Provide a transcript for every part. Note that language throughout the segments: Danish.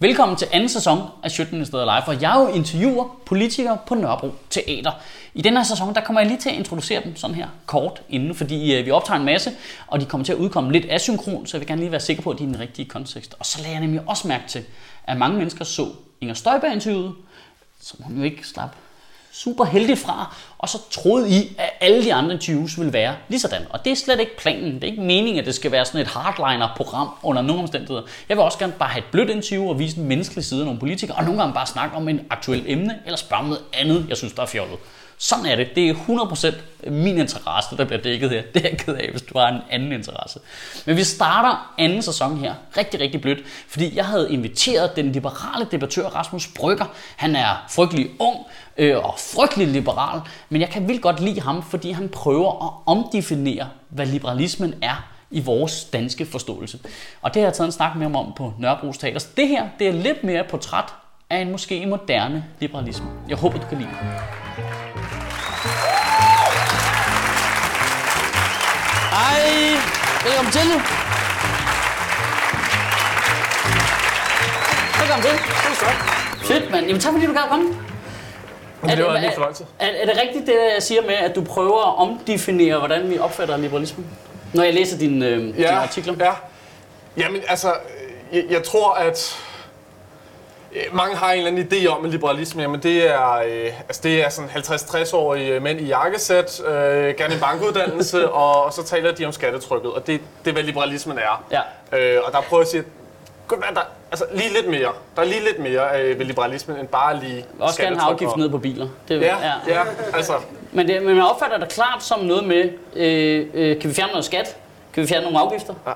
Velkommen til anden sæson af Sjøtministeriet Live, hvor jeg jo interviewer politikere på Nørrebro Teater. I den her sæson, der kommer jeg lige til at introducere dem sådan her kort inden, fordi øh, vi optager en masse, og de kommer til at udkomme lidt asynkron, så jeg vil gerne lige være sikker på, at de er i den rigtige kontekst. Og så lagde jeg nemlig også mærke til, at mange mennesker så Inger Støjberg interviewet, som hun jo ikke slap super heldigt fra, og så troede I, at alle de andre interviews ville være lige sådan. Og det er slet ikke planen. Det er ikke meningen, at det skal være sådan et hardliner-program under nogle omstændigheder. Jeg vil også gerne bare have et blødt interview og vise den menneskelige side af nogle politikere, og nogle gange bare snakke om en aktuel emne, eller spørge om noget andet, jeg synes, der er fjollet. Sådan er det. Det er 100% min interesse, der bliver dækket her. Det er jeg ked af, hvis du har en anden interesse. Men vi starter anden sæson her. Rigtig, rigtig blødt. Fordi jeg havde inviteret den liberale debattør Rasmus Brygger. Han er frygtelig ung øh, og frygtelig liberal. Men jeg kan vildt godt lide ham, fordi han prøver at omdefinere, hvad liberalismen er i vores danske forståelse. Og det har jeg taget en snak med ham om på Nørrebro Teater. Så det her, det er lidt mere portræt af en måske moderne liberalisme. Jeg håber, du kan lide det. Hej, velkommen til. Velkommen til. Fedt, mand. Jamen tak fordi du kan komme. Men det var lige for lang tid. Er, er, det rigtigt, det jeg siger med, at du prøver at omdefinere, hvordan vi opfatter liberalismen? Når jeg læser dine, øh, dine Ja, artikler. ja. Jamen altså, jeg, jeg tror, at mange har en eller anden idé om, at liberalisme, jamen det er, øh, altså det er sådan 50-60-årige mænd i jakkesæt, øh, gerne en bankuddannelse, og, og så taler de om skattetrykket, og det, det er, hvad liberalismen er. Ja. Øh, og der prøver jeg at sige, være, der, altså lige lidt mere, der er lige lidt mere øh, ved liberalismen, end bare lige Også gerne have afgift ned på biler. Det, Ja, ja, altså, Men, det, men man opfatter det klart som noget med, øh, øh, kan vi fjerne noget skat? Kan vi fjerne nogle afgifter? Ja.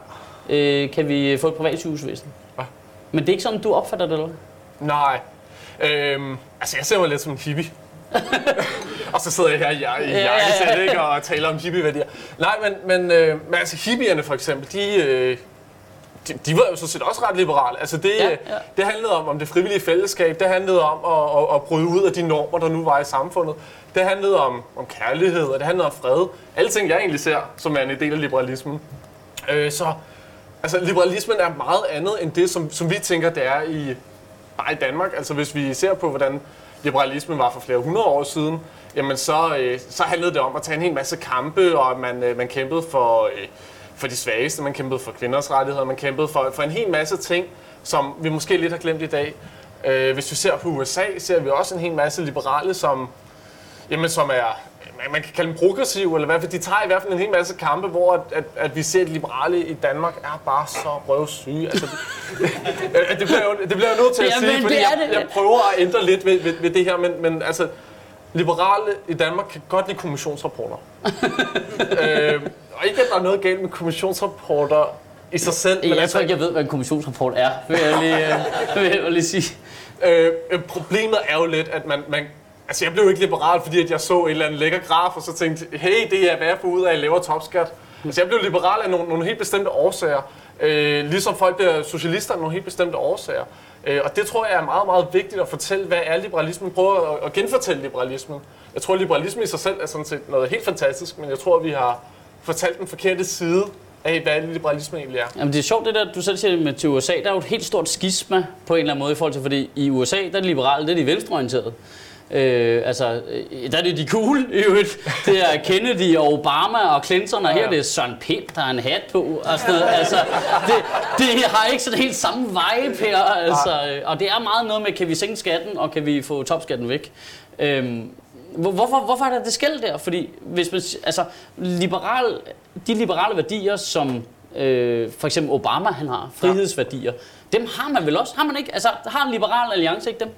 Øh, kan vi få et privat sygehusvæsen? Ja. Men det er ikke sådan, du opfatter det, eller? Nej. Øhm, altså, jeg ser mig lidt som en hippie. og så sidder jeg her i, i ja, jakkesæt, ja. ikke, og taler om hippieværdier. Nej, men, men, øh, men altså, hippierne for eksempel, de, øh, de, de var jo så set også ret liberale. Altså, det, Ja, ja. ja. det handlede om, om det frivillige fællesskab, det handlede om at, at, at bryde ud af de normer, der nu var i samfundet. Det handlede om, om kærlighed, og det handlede om fred. Alle ting, jeg egentlig ser, som er en del af liberalismen. Øh, så altså, liberalismen er meget andet end det, som, som vi tænker, det er i, bare i Danmark. Altså hvis vi ser på, hvordan liberalismen var for flere hundrede år siden, jamen så, øh, så handlede det om at tage en hel masse kampe, og at man, øh, man kæmpede for, øh, for de svageste, man kæmpede for kvinders rettigheder, man kæmpede for, for en hel masse ting, som vi måske lidt har glemt i dag. Øh, hvis vi ser på USA, ser vi også en hel masse liberale, som, jamen, som er, man- kan kalde dem progressive, eller hvad, for de tager i hvert fald en hel masse kampe, hvor at, at, at vi ser, at liberale i Danmark er bare så røvsyge. Altså, det, det, bliver jo, det bliver jeg nødt til at Ja, sige, fordi det jeg, jeg prøver at ændre lidt ved, ved, ved det her, men, men altså, liberale i Danmark kan godt lide kommissionsrapporter. øh, og ikke, at der er noget galt med kommissionsrapporter i sig selv, men Jeg altså, tror ikke, jeg ved, hvad en kommissionsrapport er, vil jeg lige, øh, vil jeg lige sige. Øh, øh, problemet er jo lidt, at man, man... Altså, jeg blev ikke liberal, fordi at jeg så en eller anden lækker graf, og så tænkte, hey, det er hvad jeg får ud af, at jeg laver topskat. Altså, jeg blev liberal af nogle, nogle helt bestemte årsager. Øh, ligesom folk bliver socialister af nogle helt bestemte årsager. Øh, og det tror jeg er meget, meget vigtigt at fortælle, hvad er liberalismen. Prøve at, at genfortælle liberalismen. Jeg tror, at liberalismen i sig selv er sådan set noget helt fantastisk, men jeg tror, at vi har fortalt den forkerte side af, hvad liberalisme egentlig er. Jamen det er sjovt det der, du selv siger med til USA, der er jo et helt stort skisma på en eller anden måde i forhold til, fordi i USA, der er de liberale, det er de venstreorienterede. Øh, altså, øh, der er det de cool i øvrigt. Det er Kennedy og Obama og Clinton, og her er det Søren Pind, der har en hat på. Og sådan noget. Altså, det, det har ikke sådan helt samme vibe her. Altså, og det er meget noget med, kan vi sænke skatten, og kan vi få topskatten væk. Øhm, hvor- Hvorfor, hvorfor er der det skæld der? Fordi hvis man, altså, liberal, de liberale værdier, som øh, for eksempel Obama han har, frihedsværdier, dem har man vel også? Har man ikke? Altså, har en liberal alliance ikke dem?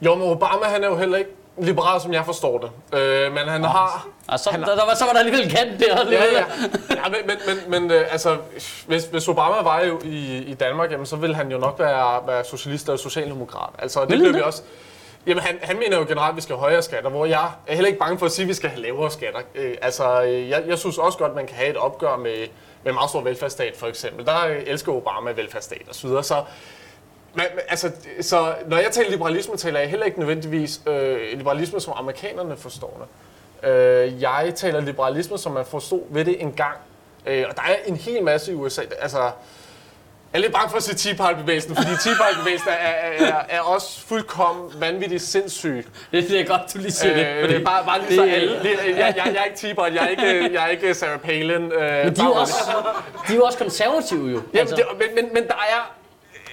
Jo, men Obama han er jo heller ikke liberal, som jeg forstår det. Øh, men han har... Altså, Han der, der, var, så var der alligevel kant der. Ja, ja. ja men, men, men, men øh, altså, hvis, hvis Obama var jo i, i Danmark, jamen, så ville han jo nok være, være socialist og socialdemokrat. Altså, det han vi også... Jamen, han, han mener jo generelt, at vi skal have højere skatter, hvor jeg er heller ikke bange for at sige, at vi skal have lavere skatter. Øh, altså, øh, jeg, jeg synes også godt, at man kan have et opgør med, med en meget stor velfærdsstat, for eksempel. Der øh, elsker Obama velfærdsstat og så videre. Så, men, men, altså, så når jeg taler liberalisme, taler jeg heller ikke nødvendigvis øh, liberalisme, som amerikanerne forstår det. Øh, jeg taler liberalisme, som man forstod ved det en gang. Øh, og der er en hel masse i USA. Altså, er lidt bange for at sige Tea Party-bevægelsen, fordi Tea Party-bevægelsen er, er, er, er også fuldkommen vanvittigt sindssyg. Det, det er godt, du lige siger det. Øh, fordi det er bare, bare lige det- så alle. Lige, jeg, jeg, jeg er ikke Tea Party, jeg er ikke, jeg er ikke Sarah Palin. Øh, Men de er jo også, de er jo også konservative jo. Jamen, det, men, men, men der er...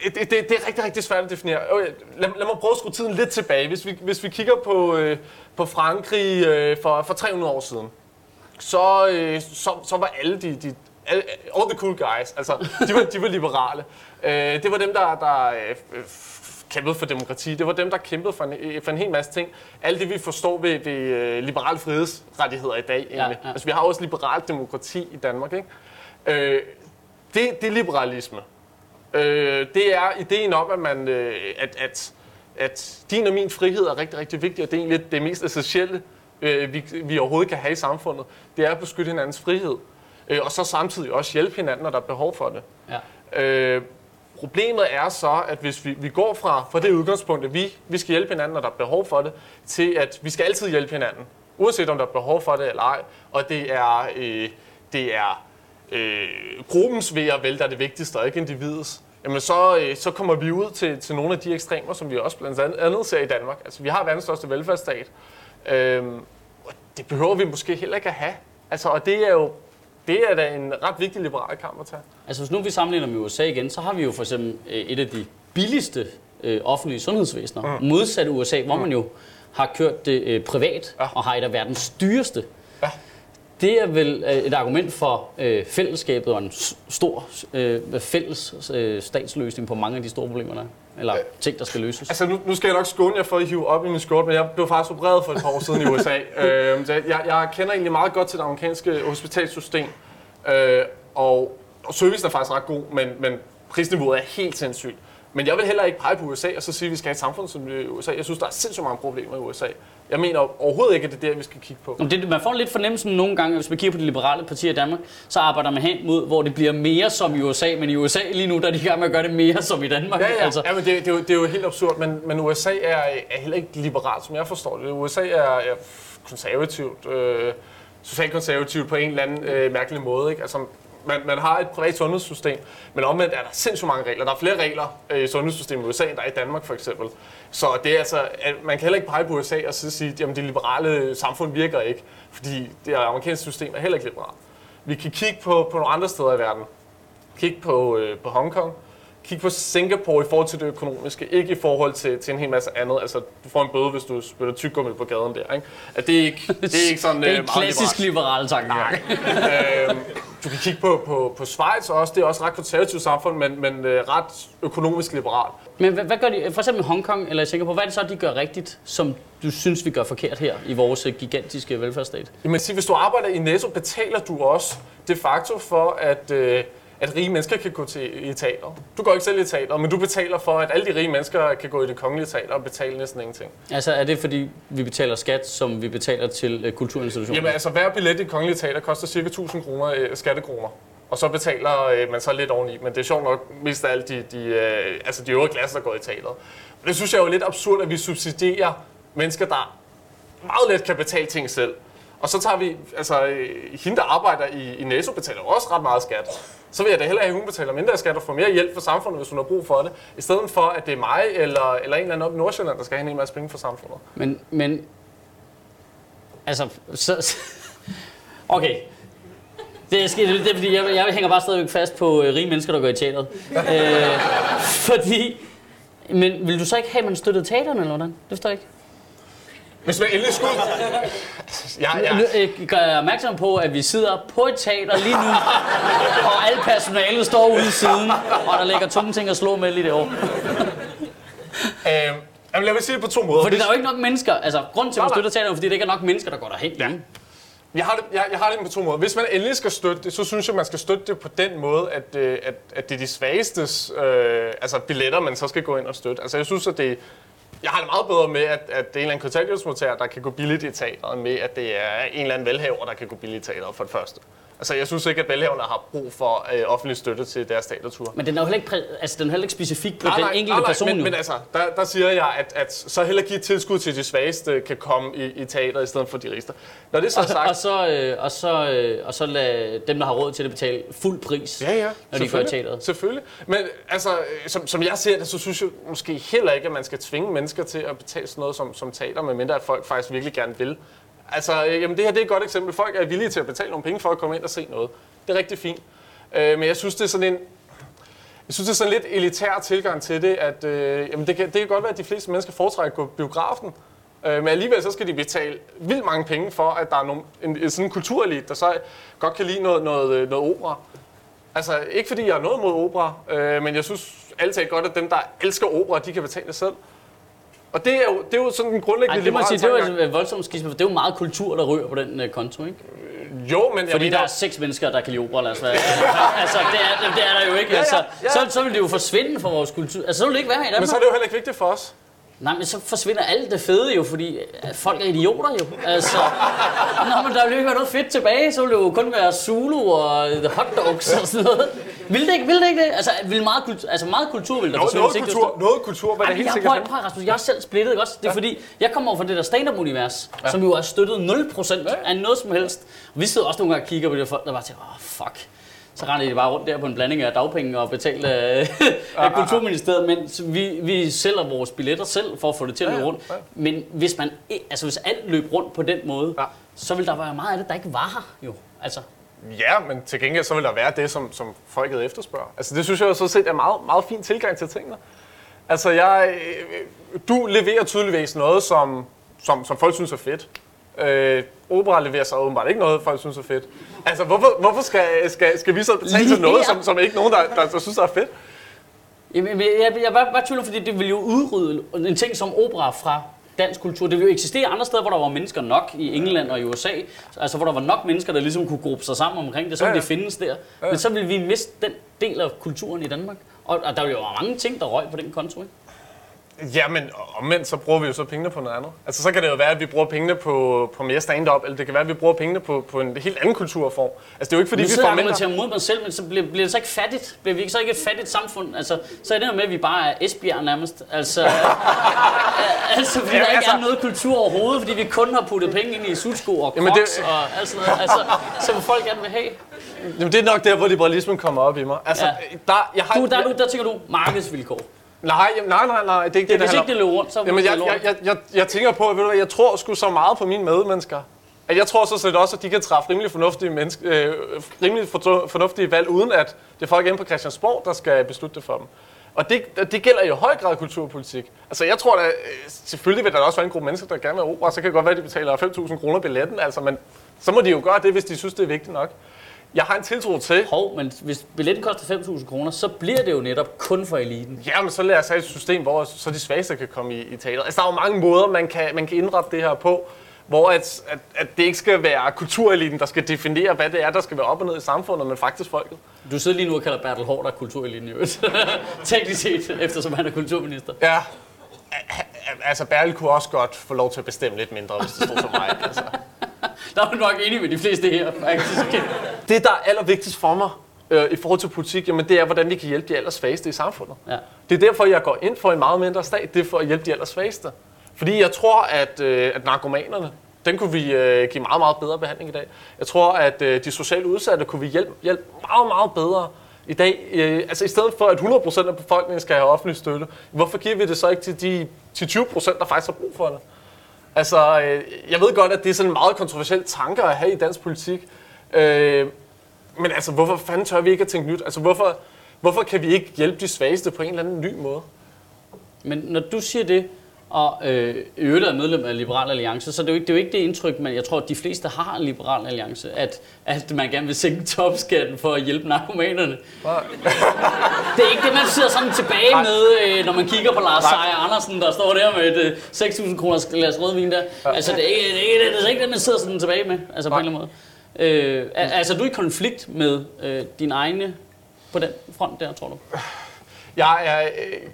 Det, det, det er rigtig, rigtig svært at definere. Okay, lad, lad mig prøve at skrue tiden lidt tilbage. Hvis vi, hvis vi kigger på, øh, på Frankrig øh, for, for 300 år siden, så, øh, så, så var alle de, de alle, all the cool guys, altså, de var, de var liberale. Øh, det var dem, der, der øh, kæmpede for demokrati. Det var dem, der kæmpede for en, øh, for en hel masse ting. Alt det, vi forstår ved, ved øh, liberale frihedsrettigheder i dag, egentlig. Ja, ja. Altså, vi har også liberalt demokrati i Danmark, ikke? Øh, det, det er liberalisme. Øh, det er ideen om, at, man, øh, at, at, at din og min frihed er rigtig, rigtig vigtig, og det er egentlig det mest essentielle, øh, vi, vi overhovedet kan have i samfundet. Det er at beskytte hinandens frihed, øh, og så samtidig også hjælpe hinanden, når der er behov for det. Ja. Øh, problemet er så, at hvis vi, vi går fra, fra det udgangspunkt, at vi, vi skal hjælpe hinanden, når der er behov for det, til at vi skal altid hjælpe hinanden, uanset om der er behov for det eller ej, og det er, øh, det er øh, gruppens ved at vælge, der er det vigtigste, og ikke individets, jamen så, øh, så kommer vi ud til, til nogle af de ekstremer, som vi også blandt andet ser i Danmark. Altså, vi har verdens største velfærdsstat. Øhm, og det behøver vi måske heller ikke at have. Altså, og det er jo det er da en ret vigtig liberal kamp at tage. Altså hvis nu vi sammenligner med USA igen, så har vi jo for eksempel øh, et af de billigste øh, offentlige sundhedsvæsener, mm. modsat USA, hvor man jo har kørt det øh, privat Ja. og har et af verdens dyreste. Det er vel øh, et argument for øh, fællesskabet og en stor øh, fælles øh, statsløsning på mange af de store problemer, der er. Eller ting, der skal løses. Altså, nu, nu skal jeg nok skåne jer for at hive op i min skjorte, men jeg blev faktisk opereret for et par år siden i USA. øhm, så jeg, jeg kender egentlig meget godt til det amerikanske hospitalsystem. Øh, og, og servicen er faktisk ret god, men, men prisniveauet er helt sindssygt. Men jeg vil heller ikke pege på USA og så sige, at vi skal have et samfund som USA. Jeg synes, der er sindssygt mange problemer i USA. Jeg mener overhovedet ikke, at det er der, vi skal kigge på. Om det, man får lidt fornemmelsen nogle gange, hvis man kigger på de liberale partier i Danmark, så arbejder man hen mod, hvor det bliver mere som i USA, men i USA lige nu, der er de i gang med at gøre det mere som i Danmark. Ja, ja. Altså. ja men det, det, er jo, det er jo helt absurd, men, men USA er, er heller ikke liberalt, som jeg forstår det. USA er, er konservativt, øh, socialkonservativt på en eller anden øh, mærkelig måde. Ikke? Altså, man, man har et privat sundhedssystem, men omvendt er der sindssygt mange regler. Der er flere regler øh, i sundhedssystemet i USA, end der er i Danmark for eksempel. Så det er altså, at man kan heller ikke pege på USA og så sige, at det liberale samfund virker ikke, fordi det amerikanske system er heller ikke liberalt. Vi kan kigge på, på nogle andre steder i verden. Kig på, øh, på Hongkong. Kig på Singapore i forhold til det økonomiske, ikke i forhold til, til en hel masse andet. Altså, du får en bøde, hvis du spytter tyggegummi på gaden der, ikke? At det, er ikke, det er ikke sådan det er øh, en meget klassisk liberal tanke. Nej. øhm, du kan kigge på, på, på Schweiz også. Det er også et ret konservativt samfund, men, men øh, ret økonomisk liberalt. Men hvad, hvad gør de, for eksempel i Hongkong eller i Singapore, hvad er det så, de gør rigtigt, som du synes, vi gør forkert her i vores øh, gigantiske velfærdsstat? Jamen, sig, hvis du arbejder i Netto, betaler du også de facto for, at, øh, at rige mennesker kan gå til i teater. Du går ikke selv i teater, men du betaler for, at alle de rige mennesker kan gå i det kongelige teater og betale næsten ingenting. Altså er det, fordi vi betaler skat, som vi betaler til øh, kulturinstitutioner? Jamen altså, hver billet i det kongelige teater koster ca. 1000 kroner øh, skattekroner. Og så betaler øh, man så lidt oveni, men det er sjovt nok mest af alt de, de, øh, altså de øvrige klasser, der går i teateret. Og det synes jeg er jo lidt absurd, at vi subsidierer mennesker, der meget let kan betale ting selv. Og så tager vi, altså øh, hende, der arbejder i, i Netto, betaler også ret meget skat. Så vil jeg da hellere have, at hun betaler mindre skat og får mere hjælp fra samfundet, hvis hun har brug for det. I stedet for, at det er mig eller, eller en eller anden op i Nordsjælland, der skal have en masse penge fra samfundet. Men, men altså, så, okay. Det er, skidt, det er fordi, jeg, jeg hænger bare stadigvæk fast på øh, rige mennesker, der går i teateret. øh, fordi, men vil du så ikke have, at man støttede teaterne, eller hvordan? Det forstår jeg ikke. Hvis man endelig skulle... Ja, ja. Nu øh, gør jeg opmærksom på, at vi sidder på et teater lige nu, og alle personalet står ude i siden, og der ligger tunge ting at slå med lige derovre. Øhm, jamen, lad mig sige det på to måder. Fordi der er jo ikke nok mennesker, altså grund til, at man støtter teater, er, fordi der ikke er nok mennesker, der går derhen. Ja. Jeg har, det, jeg, jeg har det på to måder. Hvis man endelig skal støtte det, så synes jeg, man skal støtte det på den måde, at, øh, at, at det er de svagestes øh, altså billetter, man så skal gå ind og støtte. Altså jeg synes, at det, jeg har det meget bedre med, at, at det er en eller anden kontanthjælpsmodtager, der kan gå billigt i teateret, med, at det er en eller anden velhaver, der kan gå billigt i teateret for det første. Altså, jeg synes ikke, at velhaverne har brug for øh, offentlig støtte til deres teatertur. Men den er jo heller ikke, præ- altså, den er heller ikke specifik på den enkelte person. men, jo. men altså, der, der siger jeg, at, at så heller give tilskud til de svageste kan komme i, i teater i stedet for de rigeste. Når det så er og, sagt, og, så, øh, og, så, øh, og så lade dem, der har råd til det, betale fuld pris, Ja, ja. når de går i teateret. Selvfølgelig. Men altså, øh, som, som jeg ser det, så synes jeg måske heller ikke, at man skal tvinge mennesker til at betale sådan noget som, som teater, medmindre at folk faktisk virkelig gerne vil. Altså, jamen det her det er et godt eksempel. Folk er villige til at betale nogle penge for at komme ind og se noget. Det er rigtig fint. Øh, men jeg synes, det er sådan en... Jeg synes, det er sådan en lidt elitær tilgang til det, at øh, jamen det, kan, det kan godt være, at de fleste mennesker foretrækker at gå biografen, øh, men alligevel så skal de betale vildt mange penge for, at der er nogle, en, en sådan en kulturelit, der så godt kan lide noget, noget, øh, noget opera. Altså, ikke fordi jeg har noget mod opera, øh, men jeg synes altid godt, at dem, der elsker opera, de kan betale det selv. Og det er jo, det er jo sådan en grundlæggende Ej, det må sige, det var et voldsomt skisme, for det er jo meget kultur, der rører på den øh, konto, ikke? Jo, men jeg Fordi mener, der er seks mennesker, der kan lide opera, lad os være. altså, det er, det er der jo ikke. ja, Altså, ja. så, så vil det jo forsvinde fra vores kultur. Altså, så vil det ikke være her i men Danmark. så er det jo heller ikke vigtigt for os. Nej, men så forsvinder alt det fede jo, fordi øh, folk er idioter jo. Altså, Nå, men der vil ikke være noget fedt tilbage, så vil det jo kun være Zulu og øh, hotdogs og sådan noget. Vil det ikke, vil det ikke det? Altså, vil meget, kultur, altså meget kultur vil der Noget, noget, ikke det kultur, noget kultur, hvad det helt jeg, sikkert. prøv, prøv, Rasmus, jeg er selv splittet, ikke også? Det er ja. fordi, jeg kommer over fra det der stand-up-univers, ja. som jo er støttet 0% ja. af noget som helst. Og vi sidder også nogle gange og kigger på de folk, der bare tænker, åh, oh, fuck. Så render de bare rundt der på en blanding af dagpenge og betalt af, af Kulturministeriet, mens vi, vi sælger vores billetter selv for at få det til at løbe rundt. Men hvis, man, altså hvis alt løb rundt på den måde, Ja. så vil der være meget af det, der ikke var her jo. Altså, Ja, men til gengæld så vil der være det, som, som folket efterspørger. Altså det synes jeg jo så set er meget, meget fin tilgang til tingene. Altså jeg, øh, du leverer tydeligvis noget, som, som, som folk synes er fedt. Øh, opera leverer så åbenbart ikke noget, folk synes er fedt. Altså hvorfor, hvorfor skal, skal, skal vi så betale til noget, som, som ikke nogen, der, der, der synes er fedt? Jamen, jeg, jeg, jeg var bare tvivl, fordi det ville jo udrydde en ting som opera fra dansk kultur. Det ville jo eksistere andre steder, hvor der var mennesker nok i England og i USA. Altså hvor der var nok mennesker, der ligesom kunne gruppe sig sammen omkring det. Så ville Ja, det ja. findes der. Men så ville vi miste den del af kulturen i Danmark. Og, og der ville jo mange ting, der røg på den konto, ikke? Ja, men omvendt så bruger vi jo så pengene på noget andet. Altså så kan det jo være, at vi bruger pengene på, på mere stand-up, eller det kan være, at vi bruger pengene på, på en helt anden kulturform. Altså det er jo ikke fordi, Nu vi får mindre... argumenterer mod mig selv, men så bliver, bliver det så ikke fattigt? Bliver vi ikke så ikke et fattigt samfund? Altså, så er det jo med, at vi bare er Esbjerg nærmest. Altså, altså fordi Ja, der ikke altså- er noget kultur overhovedet, fordi vi kun har puttet penge ind i sutsko og Jamen, det- og alt sådan noget. Altså, som folk gerne vil have. Jamen det er nok der, hvor liberalismen kommer op i mig. Altså, Ja. der, jeg har, Du, der, er du, der tænker du markedsvilkår. Nej, jamen, nej, nej, nej, det er ikke det, Hvis handler ikke det løber rundt, så. Jamen, jeg, jeg, jeg, jeg, jeg tænker på, ved du hvad, jeg tror sgu så meget på mine medmennesker. At jeg tror så set også, at de kan træffe rimelig fornuftige, menneske, øh, rimelig for- fornuftige valg, uden at det er folk inde på Christiansborg, der skal beslutte det for dem. Og det, det gælder jo i høj grad kulturpolitik. Altså jeg tror da, øh, selvfølgelig vil der også være en gruppe mennesker, der gerne vil opera, så kan det godt være, at de betaler 5.000 kroner billetten, altså, men så må de jo gøre det, hvis de synes, det er vigtigt nok. Jeg har en tiltro til, Hov, men hvis billetten koster 5.000 kroner, så bliver det jo netop kun for eliten. Ja, men så lad os have et system, hvor så de svageste kan komme i, i teater. Altså, der er jo mange måder, man kan, man kan indrette det her på, hvor at, at, at det ikke skal være kultureliten, der skal definere, hvad det er, der skal være op og ned i samfundet, men faktisk folket. Du sidder lige nu og kalder Bertel Hård der kultureliten i øvrigt. Teknisk set, eftersom han er kulturminister. Ja. Altså, Bertel kunne også godt få lov til at bestemme lidt mindre, hvis det stod for mig. Altså. Der er nok enig med de fleste her, faktisk. Det, der er allervigtigst for mig øh, i forhold til politik, jamen, det er, hvordan vi kan hjælpe de allersvageste i samfundet. Ja. Det er derfor, jeg går ind for en meget mindre stat. Det er for at hjælpe de allersvageste. Fordi jeg tror, at, øh, at narkomanerne, den kunne vi øh, give meget, meget bedre behandling i dag. Jeg tror, at øh, de socialt udsatte kunne vi hjælpe, hjælpe meget, meget bedre i dag. Øh, altså i stedet for, at 100% af befolkningen skal have offentlig støtte, hvorfor giver vi det så ikke til de til 20%, der faktisk har brug for det? Altså, øh, jeg ved godt, at det er sådan en meget kontroversiel tanke at have i dansk politik. Øh, men altså, hvorfor fanden tør vi ikke at tænke nyt? Altså, hvorfor, hvorfor kan vi ikke hjælpe de svageste på en eller anden ny måde? Men når du siger det, og øh, øvrigt er medlem af Liberal Alliance, så det er, jo ikke, det er jo ikke det indtryk, men jeg tror, at de fleste har en Liberal Alliance, at, at man gerne vil sænke topskatten for at hjælpe narkomanerne. Det er ikke det, man sidder sådan tilbage Nej. med, øh, når man kigger på Lars Seier Andersen, der står der med et øh, 6.000 kroners glas rødvin der. Altså, det er, ikke, det, er ikke, det er ikke det, man sidder sådan tilbage med, altså på en eller anden måde. Øh, er, altså, er du i konflikt med øh, dine egne på den front der, tror du? Jeg er... Øh,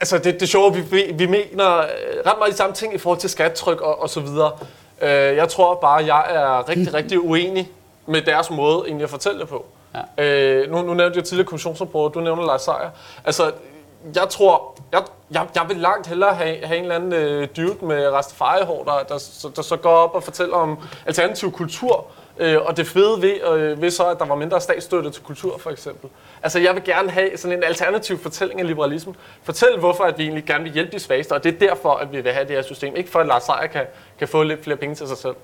altså, det, det er sjovt, vi, vi, vi mener øh, ret meget de samme ting i forhold til skattryk og, og så videre. Øh, jeg tror bare, jeg er rigtig, rigtig uenig med deres måde egentlig at fortælle det på. Ja. Øh, nu, nu nævnte jeg tidligere kommissionsrapport, du nævner Lars Seier. Altså, jeg tror, jeg, jeg, jeg vil langt hellere have, have en eller anden øh, dude med Rastafari-hår, der, der, der, der så går op og fortæller om alternativ kultur, øh, og det fede ved, øh, ved så, at der var mindre statsstøtte til kultur, for eksempel. Altså, jeg vil gerne have sådan en alternativ fortælling af liberalismen. Fortæl, hvorfor at vi egentlig gerne vil hjælpe de svageste, og det er derfor, at vi vil have det her system. Ikke for, at Lars Seier kan, kan få lidt flere penge til sig selv.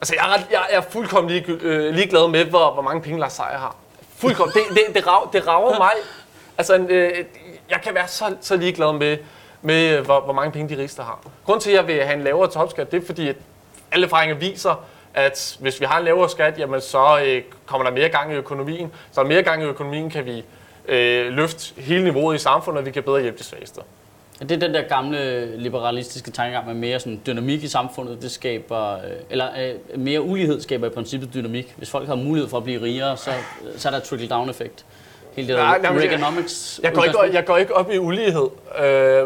Altså, jeg er, ret, jeg er fuldkommen lig, øh, ligeglad med, hvor, hvor mange penge Lars Seier har. Fuldkommen. Det, det, det, rager, det rager mig. Altså, en, øh, jeg kan være så, så ligeglad med, med øh, hvor, hvor mange penge de rigeste har. Grunden til, at jeg vil have en lavere topskat, det er fordi, at alle erfaringer viser, at hvis vi har en lavere skat, jamen så øh, kommer der mere gang i økonomien. Så er mere gang i økonomien, kan vi øh, løfte hele niveauet i samfundet, og vi kan bedre hjælpe de svageste. Det er den der gamle liberalistiske tankegang med mere sådan dynamik i samfundet. Det skaber, øh, eller øh, mere ulighed skaber i princippet dynamik. Hvis folk har mulighed for at blive rigere, så, så er der trickle-down effekt. Hele det der nej, jeg-. Jeg går, ikke, jeg går ikke op i ulighed. Øh,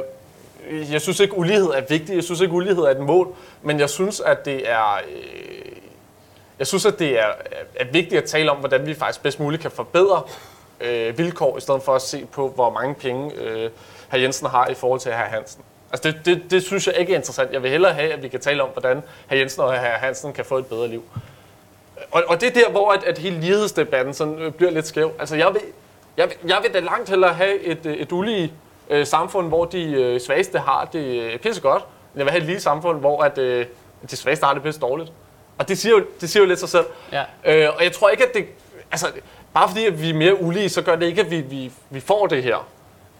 jeg synes ikke, ulighed er vigtigt. Jeg synes ikke, ulighed er et mål. Men jeg synes, at det er... Øh, jeg synes, at det er, er vigtigt at tale om, hvordan vi faktisk bedst muligt kan forbedre øh, vilkår, i stedet for at se på, hvor mange penge øh, herr Jensen har i forhold til herr Hansen. Altså det, det, det synes jeg ikke er interessant. Jeg vil hellere have, at vi kan tale om, hvordan herr Jensen og herr Hansen kan få et bedre liv. Og, og det er der, hvor at, at hele lighedsdebatten sådan, øh, bliver lidt skæv. Altså jeg vil, jeg, vil, jeg vil da langt hellere have et, øh, et ulige øh, samfund, hvor de øh, svageste har det øh, pisse godt. end Jeg vil have et lige samfund, hvor at, øh, de svageste har det pisse dårligt. Og det siger jo, det siger jo lidt sig selv. Ja. Øh, og jeg tror ikke, at det... Altså, bare fordi at vi er mere ulige, så gør det ikke, at vi, vi, vi får det her.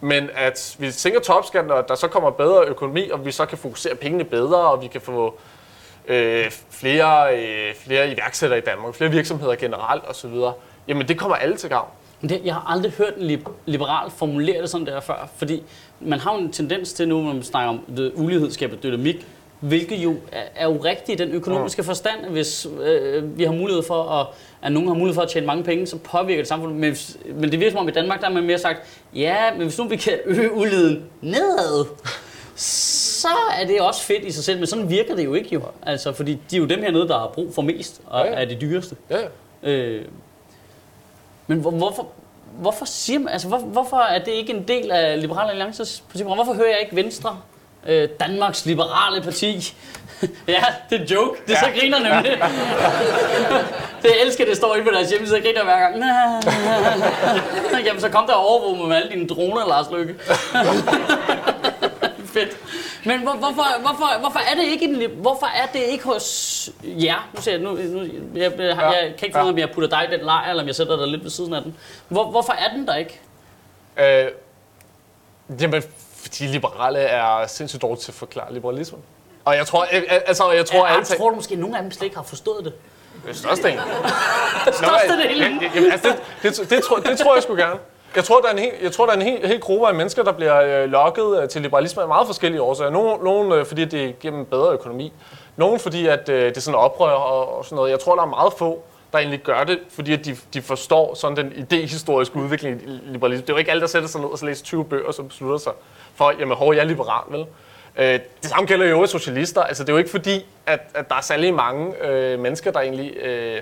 Men at vi sænker topskatten, og der så kommer bedre økonomi, og vi så kan fokusere pengene bedre, og vi kan få øh, flere, øh, flere iværksættere i Danmark, flere virksomheder generelt osv., jamen det kommer alle til gavn. Men Det, jeg har aldrig hørt en lib- liberal formulere det sådan der før, fordi man har jo en tendens til nu, når man snakker om det, ulighed skaber dynamik, hvilket jo er, er jo rigtigt i den økonomiske forstand, hvis øh, vi har mulighed for, at, at nogen har mulighed for at tjene mange penge, så påvirker det samfundet. Men, hvis- men det virker som om i Danmark, der har man mere sagt, ja, men hvis nu vi kan øge uligheden nedad, så er det også fedt i sig selv, men sådan virker det jo ikke jo. Altså, fordi de er jo dem hernede, der har brug for mest, og Ja, ja. er de dyreste. Ja. Øh, men hvor, hvorfor, hvorfor, siger man, altså, hvor, hvorfor er det ikke en del af Liberale Alliances principper? Hvorfor hører jeg ikke Venstre, øh, Danmarks Liberale Parti? ja, det er en joke. Det er så griner nemlig. det jeg elsker, det står inde på deres hjemmeside, og griner hver gang. Jamen, så kom der og overvåge mig med alle dine droner, Lars Løkke. Fedt. Men hvor, hvorfor, hvorfor, hvorfor, er det ikke en, hvorfor er det ikke hos jer? Nu ser jeg, nu, nu jeg, jeg, jeg, jeg kan ikke finde ud af, om jeg putter dig i den lejr, eller om jeg sætter dig lidt ved siden af den. Hvor, hvorfor er den der ikke? Øh, jamen, fordi liberale er sindssygt dårlige til at forklare liberalismen. Og jeg tror, altså, jeg tror, Jeg, tror du måske, at nogle af dem slet ikke har forstået det. Det er størstedelen. Størstedelen? Ja, Jamen, altså, det, det, det, tror, det tror jeg sgu gerne. Jeg tror, der er en hel, jeg tror, der er en hel, hel gruppe af mennesker, der bliver øh, lokket øh, til liberalisme af meget forskellige årsager. Nogle, nogle øh, fordi det giver dem bedre økonomi. Nogle fordi, at øh, det er sådan oprør og, og sådan noget. Jeg tror, der er meget få, der egentlig gør det, fordi at de, de forstår sådan den idehistoriske udvikling i liberalisme. Det er jo ikke alle, der sætter sig ned og så læser 20 bøger, som så beslutter sig for, jamen, hov, jeg er liberal, vel? Øh, det samme gælder jo også socialister. Altså, det er jo ikke fordi, at, at der er særlig mange øh, mennesker, der egentlig øh,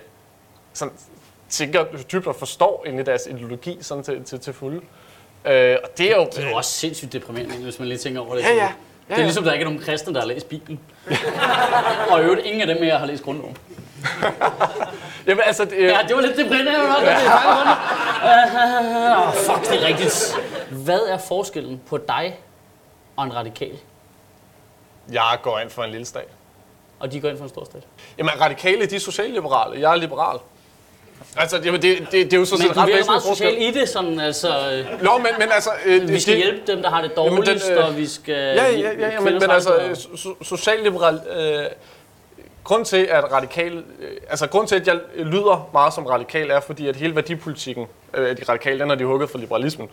sådan, tænker dybt og forstår egentlig deres ideologi sådan til, til, til fulde. Øh, og det er jo... Det er jo også sindssygt deprimerende, hvis man lige tænker over det. Ja, ja. Ja, det er ligesom, der ikke er nogen kristne, der har læst Bibelen. og i øvrigt, ingen af dem her har læst grundloven. Jamen, altså, det, Ja, det var lidt deprimerende. Ja. Det er uh, fuck, det er rigtigt. Hvad er forskellen på dig og en radikal? jeg går ind for en lille stat. Og de går ind for en stor stat. Jamen, radikale, de er socialliberale. Jeg er liberal. Altså, jamen, det, det, det er jo så Men set du ret virker væsentlig meget social i det, sådan, altså, Nå, men, men altså... Øh, vi skal det, hjælpe dem, der har det Jamen, den, dårligst, øh, og vi skal... Ja, ja, ja, ja men, men altså, so- socialliberal... Øh, grund til, at radikal... Øh, altså, grund til, at jeg lyder meget som radikal, er, fordi at hele værdipolitikken øh, de radikale, den har de hugget for liberalismen.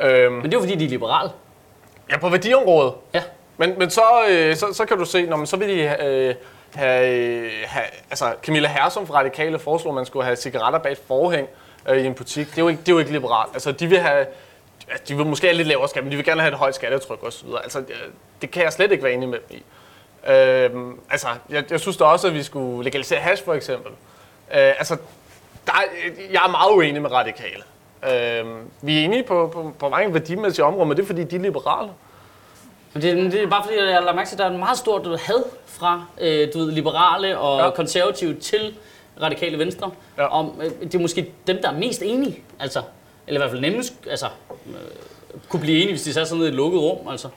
Øhm, Men det er jo fordi, de er liberale. ja, på værdiområdet. Ja. Men, men så, øh, så, så kan du se, når man, så vil de øh, have, øh, have... Altså, Camilla Hersom fra Radikale foreslog, at man skulle have cigaretter bag et forhæng øh, i en butik. Det er, jo ikke, det er jo ikke liberalt. Altså, de vil have... De vil måske have lidt lavere skat, men de vil gerne have et højt skattetryk osv. Altså, det, kan jeg slet ikke være enig med dem i. Øh, altså, jeg, jeg synes da også, at vi skulle legalisere hash for eksempel. Øh, altså, der jeg er meget uenig med radikale. Øh, vi er enige på, på, på mange værdimæssige områder, men det er fordi, de er liberale. Men det, det er bare fordi, jeg har lagt mærke til, at der er en meget stort du had fra øh, du ved, liberale og Ja. konservative til radikale venstre. Ja. Om, øh, det er måske dem, der er mest enige. Altså, eller i hvert fald nemmest altså, øh, kunne blive enige, hvis de satte sådan ned i et lukket rum. Altså.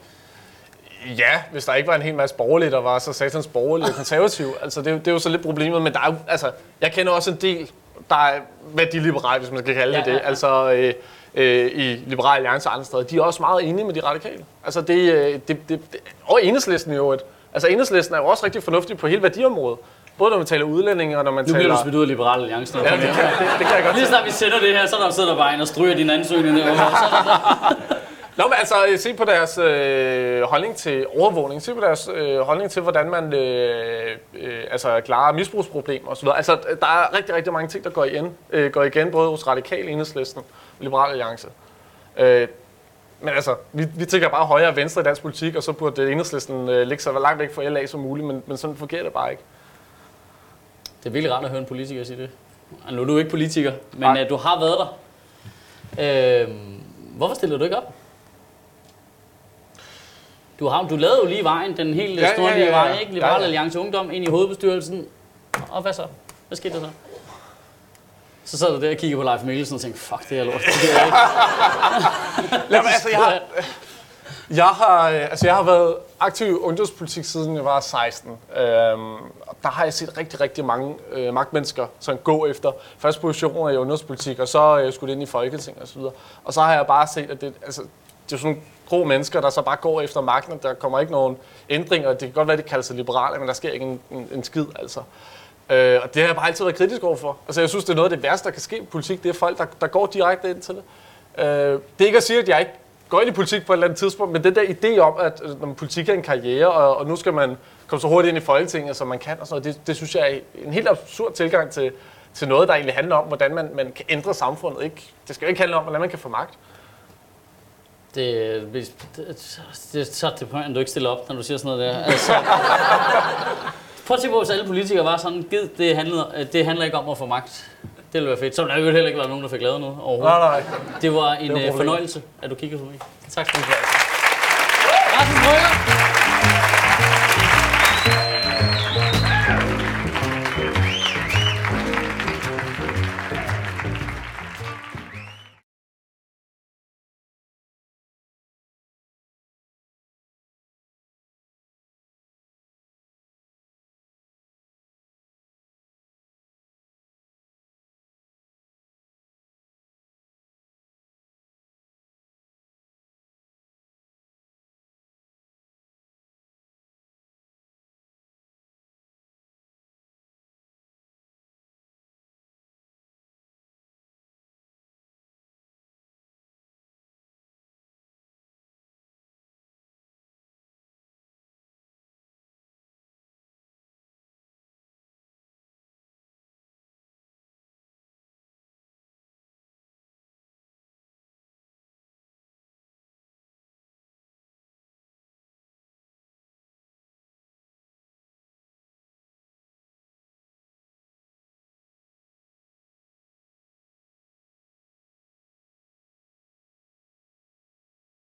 Ja, hvis der ikke var en hel masse borgerlige, der var så satans borgerlige og konservative. Altså, det, er jo- det er jo så lidt problemet, men der er jo, altså, jeg kender også en del, der er værdiliberale, hvis man skal kalde det Ja, det. ja, ja. Altså, øh, øh, i Liberale Alliance og andre steder. De er også meget enige med de radikale. Altså, det, øh, det, det, det og enhedslisten i øvrigt. Altså, enhedslisten er jo også rigtig fornuftig på hele værdiområdet. Både når man taler udlændinge, og når man Nu bliver taler... du smidt ud af Liberale Alliance. Ja, det, kan, det, det kan jeg godt Lige snart vi sender det her, så er der sidder der bare en og stryger din ansøgning derovre. Så der Nå, men altså, øh, se på deres øh, holdning til overvågning. Se på deres øh, holdning til, hvordan man øh, øh, altså, klarer misbrugsproblemer osv. Altså, der er rigtig, rigtig mange ting, der går igen, øh, går igen både hos Radikal, Enhedslisten og Liberal Alliance. Øh, men altså, vi, vi tænker bare højre og venstre i dansk politik, og så burde Enhedslisten øh, ligge så langt væk fra LA som muligt, men, men sådan fungerer det bare ikke. Det er virkelig rart at høre en politiker sige det. Nu er du ikke politiker, men Nej. øh, du har været der. Øh, hvorfor stiller du ikke op? Du, har, du lavede jo lige vejen, den helt Ja, store ja, ja, ja, vej, ikke? Liberal Ja, ja. Alliance Ungdom ind i hovedbestyrelsen. Og hvad så? Hvad skete der så? Så sad du der og kiggede på Leif Mikkelsen og tænkte, fuck det er lort. Det jeg ikke. Jamen, altså, jeg har, jeg har, øh, altså, jeg har været aktiv i ungdomspolitik siden jeg var 16. Øhm, og der har jeg set rigtig, rigtig mange øh, magtmennesker sådan gå efter første positioner i ungdomspolitik, og så øh, skulle det ind i Folketinget osv. Og, og så har jeg bare set, at det, altså, det er sådan grå mennesker, der så bare går efter magten, og der kommer ikke nogen ændringer. Det kan godt være, de kalder sig liberale, men der sker ikke en, en, en skid, altså. Øh, og det har jeg bare altid været kritisk overfor. Altså, jeg synes, det er noget af det værste, der kan ske i politik. Det er folk, der, der går direkte ind til det. Øh, det er ikke at sige, at jeg ikke går ind i politik på et eller andet tidspunkt, men den der idé om, at når man politik er en karriere, og, og nu skal man komme så hurtigt ind i Folketinget, som man kan, og sådan noget, det, det synes jeg er en helt absurd tilgang til, til noget, der egentlig handler om, hvordan man, man kan ændre samfundet. Ikke? Det skal jo ikke handle om, hvordan man kan få magt. Det, det, det, det er så at du ikke stiller op, når du siger sådan noget der. Altså, prøv at se på, hvis alle politikere var sådan, gid, det handler, det handler ikke om at få magt. Det ville være fedt. Så der jo heller ikke være nogen, der fik lavet noget overhovedet. Nej, nej. Det var en Det var øh, fornøjelse, at du kiggede på mig. Tak skal du have. Rasmus Brygger!